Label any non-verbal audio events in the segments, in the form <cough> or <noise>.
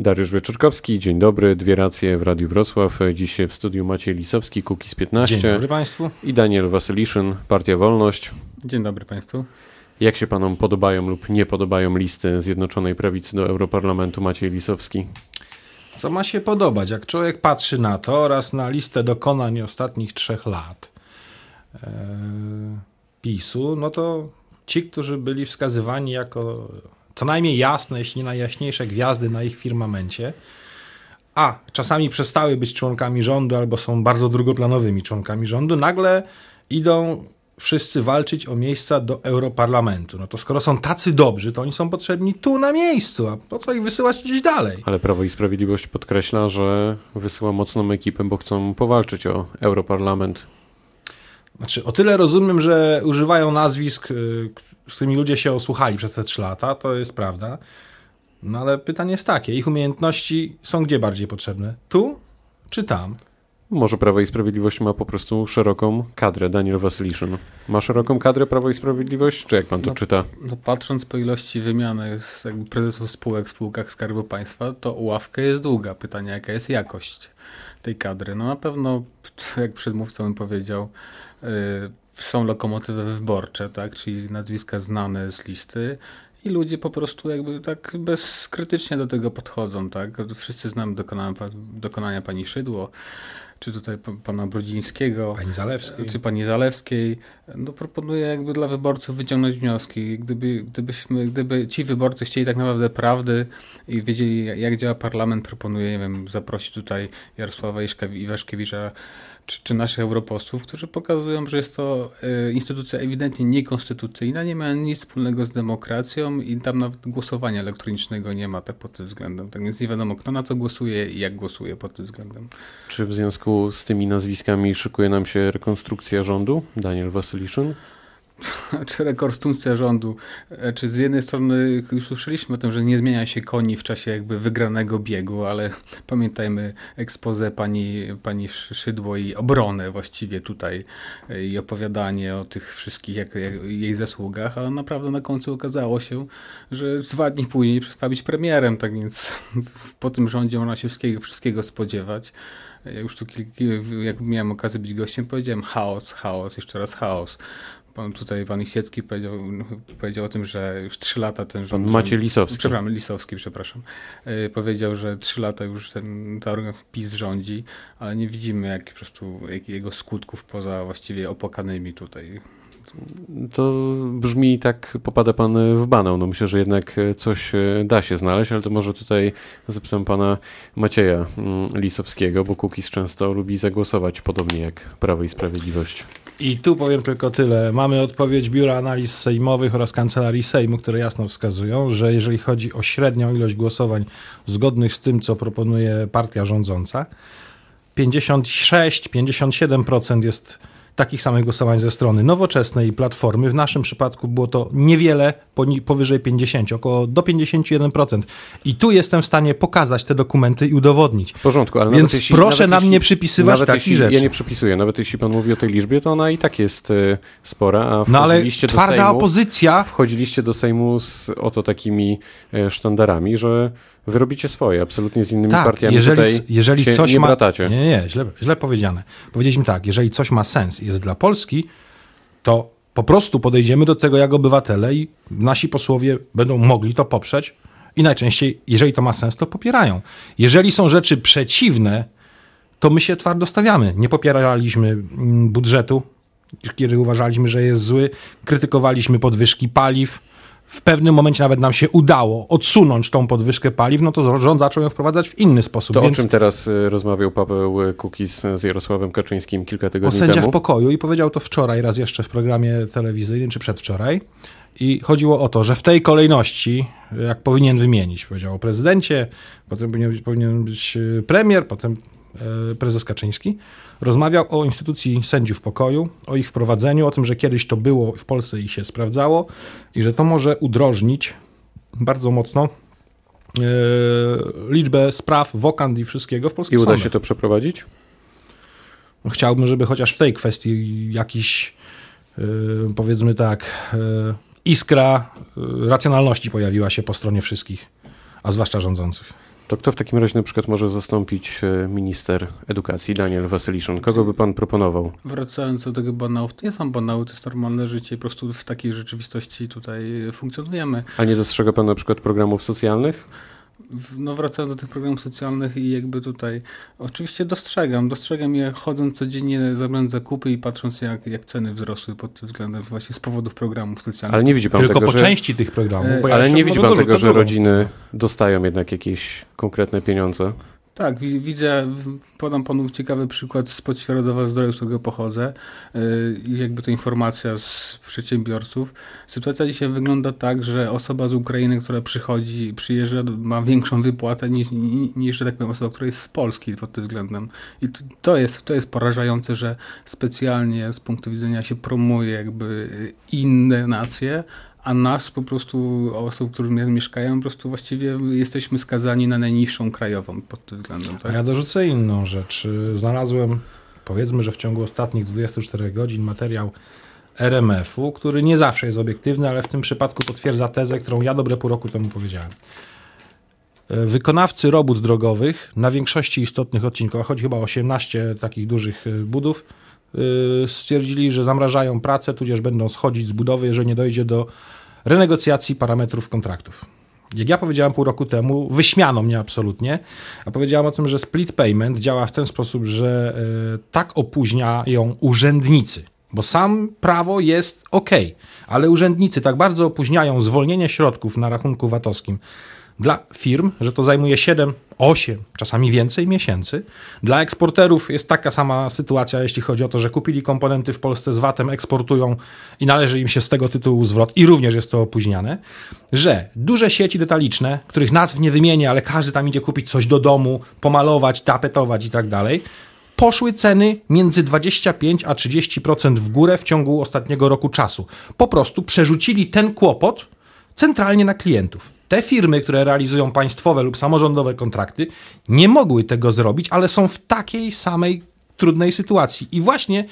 Dariusz Wieczorkowski, dzień dobry, dwie racje w Radiu Wrocław. Dziś w studiu Maciej Lisowski, Kukiz 15. Dzień dobry Państwu. I Daniel Wasyliszyn, Partia Wolność. Dzień dobry Państwu. Jak się Panom podobają lub nie podobają listy Zjednoczonej Prawicy do Europarlamentu Maciej Lisowski? Co ma się podobać? Jak człowiek patrzy na to oraz na listę dokonań ostatnich trzech lat e, PiSu, no to ci, którzy byli wskazywani jako co najmniej jasne, jeśli nie najjaśniejsze gwiazdy na ich firmamencie, a czasami przestały być członkami rządu albo są bardzo drugoplanowymi członkami rządu, nagle idą wszyscy walczyć o miejsca do Europarlamentu. No to skoro są tacy dobrzy, to oni są potrzebni tu na miejscu, a po co ich wysyłać gdzieś dalej? Ale Prawo i Sprawiedliwość podkreśla, że wysyła mocną ekipę, bo chcą powalczyć o Europarlament. Znaczy, o tyle rozumiem, że używają nazwisk, y, z którymi ludzie się osłuchali przez te trzy lata, to jest prawda. No ale pytanie jest takie, ich umiejętności są gdzie bardziej potrzebne? Tu czy tam? Może Prawo i Sprawiedliwość ma po prostu szeroką kadrę. Daniel Wasyliszyn. Ma szeroką kadrę Prawo i Sprawiedliwość? Czy jak pan to no, czyta? No, patrząc po ilości wymiany z prezesów spółek w spółkach Skarbu Państwa, to ławka jest długa. Pytanie, jaka jest jakość tej kadry? No na pewno, jak przedmówca mi powiedział, yy, są lokomotywy wyborcze, tak, czyli nazwiska znane z listy i ludzie po prostu jakby tak bezkrytycznie do tego podchodzą, tak. Wszyscy znamy dokonania, dokonania pani Szydło, czy tutaj pana Brudzińskiego, pani Zalewskiej. czy pani Zalewskiej, no proponuję jakby dla wyborców wyciągnąć wnioski. Gdyby, gdybyśmy, gdyby ci wyborcy chcieli tak naprawdę prawdy i wiedzieli jak działa parlament, proponuję, nie wiem, zaprosić tutaj Jarosława Iwaszkiewicza czy, czy naszych europosłów, którzy pokazują, że jest to y, instytucja ewidentnie niekonstytucyjna, nie ma nic wspólnego z demokracją i tam nawet głosowania elektronicznego nie ma tak pod tym względem. Tak więc nie wiadomo, kto na co głosuje i jak głosuje pod tym względem. Czy w związku z tymi nazwiskami szykuje nam się rekonstrukcja rządu? Daniel Wasyliszyn? <laughs> czy rekonstrukcja rządu, e, czy z jednej strony już słyszeliśmy o tym, że nie zmienia się koni w czasie jakby wygranego biegu, ale <laughs> pamiętajmy ekspozę pani, pani Szydło i obronę właściwie tutaj e, i opowiadanie o tych wszystkich jak, jak jej zasługach, ale naprawdę na końcu okazało się, że dwa dni później przestała być premierem, tak więc <laughs> po tym rządzie można się wszystkiego, wszystkiego spodziewać. Ja już tu, jak miałem okazję być gościem, powiedziałem chaos, chaos, jeszcze raz chaos pan tutaj, pan Isiecki powiedział, powiedział o tym, że już trzy lata ten rząd... Pan Maciej Lisowski. Przepraszam, Lisowski, przepraszam. Yy, powiedział, że trzy lata już ten, organ PiS rządzi, ale nie widzimy jak, po prostu jak jego skutków poza właściwie opłakanymi tutaj to brzmi tak, popada pan w banał. No myślę, że jednak coś da się znaleźć, ale to może tutaj zapytam pana Macieja mm, Lisowskiego, bo Kukiz często lubi zagłosować podobnie jak Prawo i Sprawiedliwość. I tu powiem tylko tyle. Mamy odpowiedź Biura Analiz Sejmowych oraz Kancelarii Sejmu, które jasno wskazują, że jeżeli chodzi o średnią ilość głosowań zgodnych z tym, co proponuje partia rządząca, 56-57% jest takich samych głosowań ze strony nowoczesnej platformy. W naszym przypadku było to niewiele powyżej 50, około do 51%. I tu jestem w stanie pokazać te dokumenty i udowodnić. W porządku, ale Więc jeśli, proszę nam jeśli, nie przypisywać takich rzeczy. Ja nie przypisuję. Nawet jeśli pan mówi o tej liczbie, to ona i tak jest y, spora. A no ale twarda Sejmu, opozycja. Wchodziliście do Sejmu z oto takimi y, sztandarami, że Wy robicie swoje, absolutnie z innymi tak, partiami jeżeli, jeżeli coś nie ma, bratacie. Nie, nie, źle, źle powiedziane. Powiedzieliśmy tak, jeżeli coś ma sens i jest dla Polski, to po prostu podejdziemy do tego jak obywatele i nasi posłowie będą mogli to poprzeć i najczęściej, jeżeli to ma sens, to popierają. Jeżeli są rzeczy przeciwne, to my się twardo stawiamy. Nie popieraliśmy mm, budżetu, kiedy uważaliśmy, że jest zły, krytykowaliśmy podwyżki paliw, w pewnym momencie nawet nam się udało odsunąć tą podwyżkę paliw, no to rząd zaczął ją wprowadzać w inny sposób. To Więc... o czym teraz y, rozmawiał Paweł Kukiz z Jarosławem Kaczyńskim kilka tygodni temu? O sędziach pokoju i powiedział to wczoraj raz jeszcze w programie telewizyjnym, czy przedwczoraj. I chodziło o to, że w tej kolejności, jak powinien wymienić, powiedział o prezydencie, potem powinien być, y, premier, potem prezes Kaczyński, rozmawiał o instytucji sędziów pokoju, o ich wprowadzeniu, o tym, że kiedyś to było w Polsce i się sprawdzało i że to może udrożnić bardzo mocno e, liczbę spraw, wokand i wszystkiego w polskich I uda sądach. się to przeprowadzić? No, chciałbym, żeby chociaż w tej kwestii jakiś, e, powiedzmy tak, iskra racjonalności pojawiła się po stronie wszystkich, a zwłaszcza rządzących. To kto w takim razie na przykład może zastąpić e, minister edukacji, Daniel Wasyliszyn? Kogo by pan proponował? Wracając do tego banału, to nie są banały, to jest normalne życie i po prostu w takiej rzeczywistości tutaj funkcjonujemy. A nie dostrzega pan na przykład programów socjalnych? No wracając do tych programów socjalnych i jakby tutaj, oczywiście dostrzegam, dostrzegam je chodząc codziennie zamiast zakupy i patrząc jak, jak ceny wzrosły pod tym względem właśnie z powodów programów socjalnych. Ale nie widzi pan Tylko tego, po że... części tych programów. Ja ale nie widzi pan tego, że rodziny dostają jednak jakieś konkretne pieniądze? Tak, widzę, podam panu ciekawy przykład z Podświadowa Zdrowia, z którego pochodzę. Y, jakby to informacja z przedsiębiorców. Sytuacja dzisiaj wygląda tak, że osoba z Ukrainy, która przychodzi, przyjeżdża, ma większą wypłatę niż, niż tak powiem, osoba, która jest z Polski pod tym względem. I to jest, to jest porażające, że specjalnie z punktu widzenia się promuje jakby inne nacje, a nas po prostu, osób, które mieszkają, po prostu właściwie jesteśmy skazani na najniższą krajową pod tym względem. Tak? A ja dorzucę inną rzecz. Znalazłem, powiedzmy, że w ciągu ostatnich 24 godzin materiał RMF-u, który nie zawsze jest obiektywny, ale w tym przypadku potwierdza tezę, którą ja dobre pół roku temu powiedziałem. Wykonawcy robót drogowych na większości istotnych odcinkach, chodzi chyba o 18 takich dużych budów, Y, stwierdzili, że zamrażają pracę, tudzież będą schodzić z budowy, jeżeli nie dojdzie do renegocjacji parametrów kontraktów. Jak ja powiedziałem pół roku temu, wyśmiano mnie absolutnie, a powiedziałem o tym, że split payment działa w ten sposób, że y, tak opóźniają urzędnicy, bo sam prawo jest ok, ale urzędnicy tak bardzo opóźniają zwolnienie środków na rachunku VAT-owskim dla firm, że to zajmuje 7, 8, czasami więcej miesięcy. Dla eksporterów jest taka sama sytuacja, jeśli chodzi o to, że kupili komponenty w Polsce z VAT-em, eksportują i należy im się z tego tytułu zwrot i również jest to opóźniane, że duże sieci detaliczne, których nazw nie wymienię, ale każdy tam idzie kupić coś do domu, pomalować, tapetować i tak dalej, poszły ceny między 25 a 30% w górę w ciągu ostatniego roku czasu. Po prostu przerzucili ten kłopot centralnie na klientów. Te firmy, które realizują państwowe lub samorządowe kontrakty, nie mogły tego zrobić, ale są w takiej samej trudnej sytuacji. I właśnie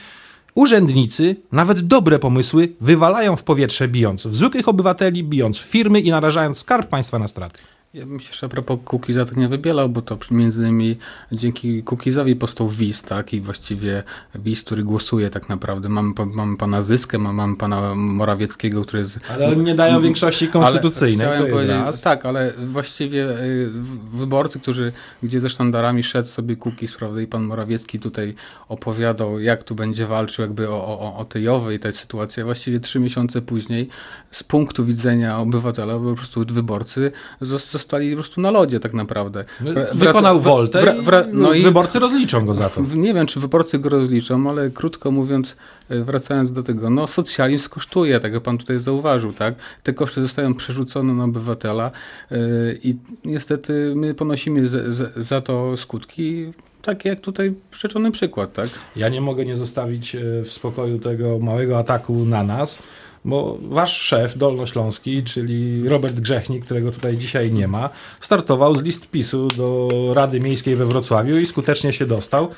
urzędnicy nawet dobre pomysły wywalają w powietrze, bijąc w zwykłych obywateli, bijąc firmy i narażając skarb państwa na straty. Ja bym się jeszcze a propos tak nie wybielał, bo to między innymi dzięki Cookiesowi powstał WIS, tak, i właściwie WIS, który głosuje tak naprawdę. Mamy, mamy pana Zyskę, mamy pana Morawieckiego, który jest... Ale oni nie dają większości konstytucyjnej, to jest. Tak, ale właściwie y, wyborcy, którzy, gdzie ze sztandarami szedł sobie Cookies, prawda, i pan Morawiecki tutaj opowiadał, jak tu będzie walczył jakby o, o, o tej Jowy i sytuacji, właściwie trzy miesiące później z punktu widzenia obywatela po prostu wyborcy zostali zostali po prostu na lodzie tak naprawdę. No, wykonał woltę wra, wra, no i wyborcy rozliczą go za to. Nie wiem, czy wyborcy go rozliczą, ale krótko mówiąc, e, wracając do tego, no socjalizm kosztuje, tak jak pan tutaj zauważył, tak? Te koszty zostają przerzucone na obywatela yy, i niestety my ponosimy za, to skutki takie jak tutaj przyczony przykład, tak? Ja nie mogę nie zostawić e, w spokoju tego małego ataku na nas, bo wasz szef dolnośląski, czyli Robert Grzechnik, którego tutaj dzisiaj nie ma, startował z list PiSu do Rady Miejskiej we Wrocławiu i skutecznie się dostał.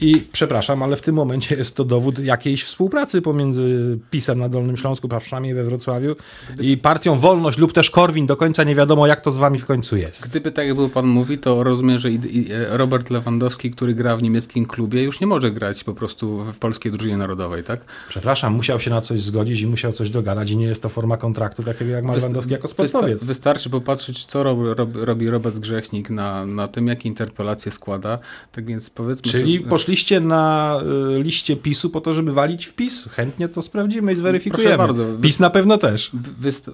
I przepraszam, ale w tym momencie jest to dowód jakiejś współpracy pomiędzy PiSem na Dolnym Śląsku, przynajmniej we Wrocławiu i partią Wolność lub też Korwin. Do końca nie wiadomo, jak to z wami w końcu jest. Gdyby tak jak był pan mówi, to rozumiem, że Robert Lewandowski, który gra w niemieckim klubie, już nie może grać po prostu w polskiej drużynie narodowej, tak? Przepraszam, musiał się na coś zgodzić i musiał coś dogadać i nie jest to forma kontraktu takiego jak ma Lewandowski jako sportowiec. Wystarczy popatrzeć, co robi, Robert Grzechnik na, na tym, jakie interpelacje składa. Tak więc powiedzmy... Czyli sobie, poszliście na y, liście PiSu po to, żeby walić w PiS. Chętnie to sprawdzimy i zweryfikujemy. Proszę bardzo. PiS na pewno też.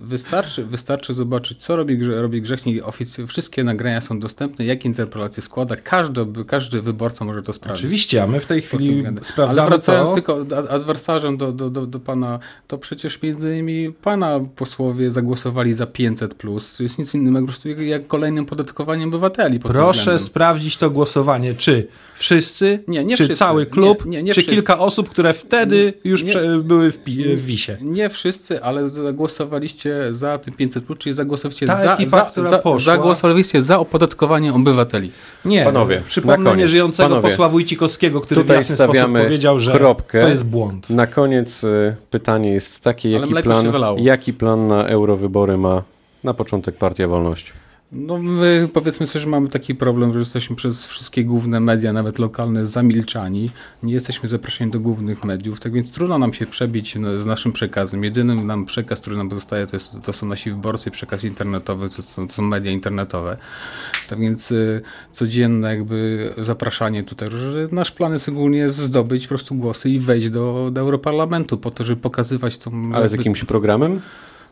Wystarczy, wystarczy zobaczyć, co robi, robi Grzechnik. Wszystkie nagrania są dostępne, jakie interpelacje składa. Każdy, każdy wyborca może to sprawdzić. Oczywiście, a my w tej chwili sprawdzamy Ale wracając to... tylko adwersarzem do, do, do, do pana, to przecież między innymi pana posłowie zagłosowali za 500+. Plus. To jest nic innego po prostu jak kolejnym podatkowaniem obywateli. Proszę sprawdzić to głosowanie. Czy wszyscy, nie, nie czy wszyscy. cały klub, nie, nie, nie czy wszyscy. kilka osób, które wtedy już były w, w wisie. Nie wszyscy, ale zagłosowaliście za tym 500, czyli zagłosowaliście Ta za, ekipa, za, za, poszła... zagłosowaliście za opodatkowaniem obywateli. Nie, Panowie, przypomnę nieżyjącego Panowie, posła Wójcikowskiego, który tutaj w jasny stawiamy powiedział, że kropkę. to jest błąd. Na koniec y, pytanie jest takie, jaki plan, jaki plan na eurowybory ma na początek Partia Wolność? No my powiedzmy sobie, że mamy taki problem, że jesteśmy przez wszystkie główne media, nawet lokalne, zamilczani. Nie jesteśmy zapraszani do głównych mediów, tak więc trudno nam się przebić no, z naszym przekazem. Jedynym nam przekaz, który nam pozostaje, to, jest, to są nasi wyborcy, przekaz internetowy, to są, to są media internetowe. Tak więc y, codzienne jakby zapraszanie tutaj, że nasz plan jest ogólnie zdobyć po prostu głosy i wejść do, do Europarlamentu po to, żeby pokazywać tą... Ale z jakimś programem?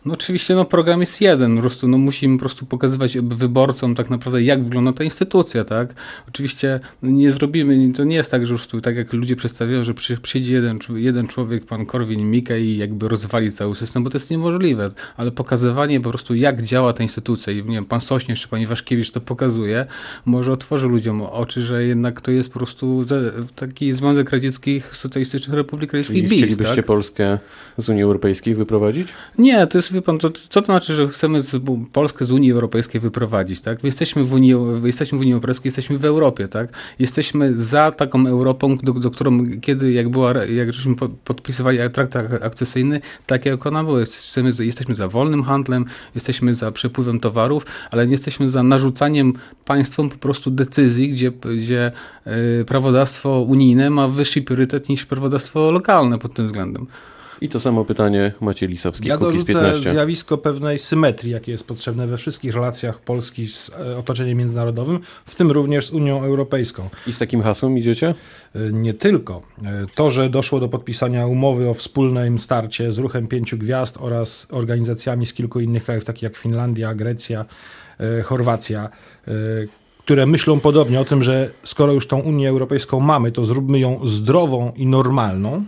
No oczywiście no, program jest jeden, po prostu no, musimy po prostu pokazywać wyborcom tak naprawdę jak wygląda ta instytucja, tak? Oczywiście nie zrobimy, to nie jest tak, że po prostu tak jak ludzie przedstawiają, że przy, przyjdzie jeden, jeden człowiek, pan Korwin Mikke i jakby rozwali cały system, bo to jest niemożliwe, ale pokazywanie po prostu jak działa ta instytucja i nie wiem, pan Sośnierz czy pani Waszkiewicz to pokazuje, może otworzy ludziom oczy, że jednak to jest po prostu taki Związek Radzieckich Socjalistycznych Republik Radzieckich BIS, chcielibyście tak? Polskę z Unii Europejskiej wyprowadzić? Nie, to jest wie pan, co, co to znaczy, że chcemy z, Polskę z Unii Europejskiej wyprowadzić, tak? My jesteśmy w Unii, jesteśmy w Unii Europejskiej, jesteśmy w Europie, tak? Jesteśmy za taką Europą, do, do którą kiedy, jak była, jak żeśmy podpisywali traktat akcesyjny, tak jak ona była. Jesteśmy, jesteśmy za wolnym handlem, jesteśmy za przepływem towarów, ale nie jesteśmy za narzucaniem państwom po prostu decyzji, gdzie, gdzie yy, prawodawstwo unijne ma wyższy priorytet niż prawodawstwo lokalne pod tym względem. I to samo pytanie Maciej Lisowski, ja Kukiz 15. zjawisko pewnej symetrii, jakie jest potrzebne we wszystkich relacjach Polski z e, otoczeniem międzynarodowym, w tym również z Unią Europejską. I z takim hasłem idziecie? E, nie tylko. E, to, że doszło do podpisania umowy o wspólnym starcie z Ruchem Pięciu Gwiazd oraz organizacjami z kilku innych krajów, takich jak Finlandia, Grecja, Chorwacja, które myślą podobnie o tym, że skoro już tą Unię Europejską mamy, to zróbmy ją zdrową i normalną,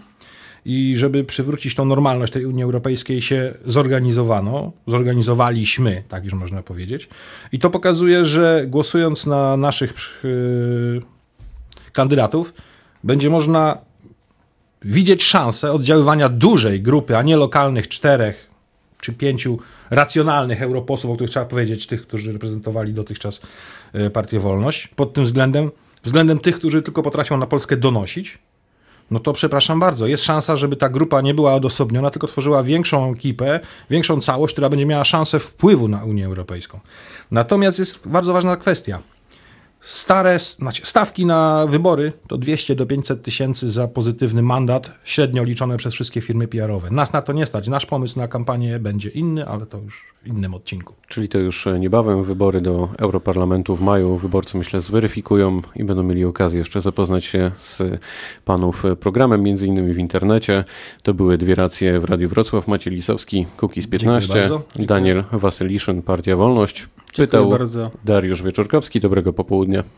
i żeby przywrócić tą normalność tej Unii Europejskiej się zorganizowano, zorganizowaliśmy, tak już można powiedzieć. I to pokazuje, że głosując na naszych yy, kandydatów, będzie można widzieć szansę oddziaływania dużej grupy, a nie lokalnych czterech czy pięciu racjonalnych europosłów, o których trzeba powiedzieć, tych, którzy reprezentowali dotychczas y, Partię Wolność, pod tym względem, względem tych, którzy tylko potrafią na Polskę donosić, no to przepraszam bardzo, jest szansa, żeby ta grupa nie była odosobniona, tylko tworzyła większą ekipę, większą całość, która będzie miała szansę wpływu na Unię Europejską. Natomiast jest bardzo ważna kwestia. Stare znaczy stawki na wybory to 200 do 500 tysięcy za pozytywny mandat, średnio liczone przez wszystkie firmy PR-owe. Nas na to nie stać. Nasz pomysł na kampanię będzie inny, ale to już w innym odcinku. Czyli to już niebawem wybory do Europarlamentu w maju. Wyborcy myślę zweryfikują i będą mieli okazję jeszcze zapoznać się z panów programem, między innymi w internecie. To były dwie racje w Radiu Wrocław. Maciej Lisowski, Kukiz 15, Daniel Wasyliszyn, Partia Wolność. Pytał Dariusz Wieczorkowski. Dobrego popołudnia.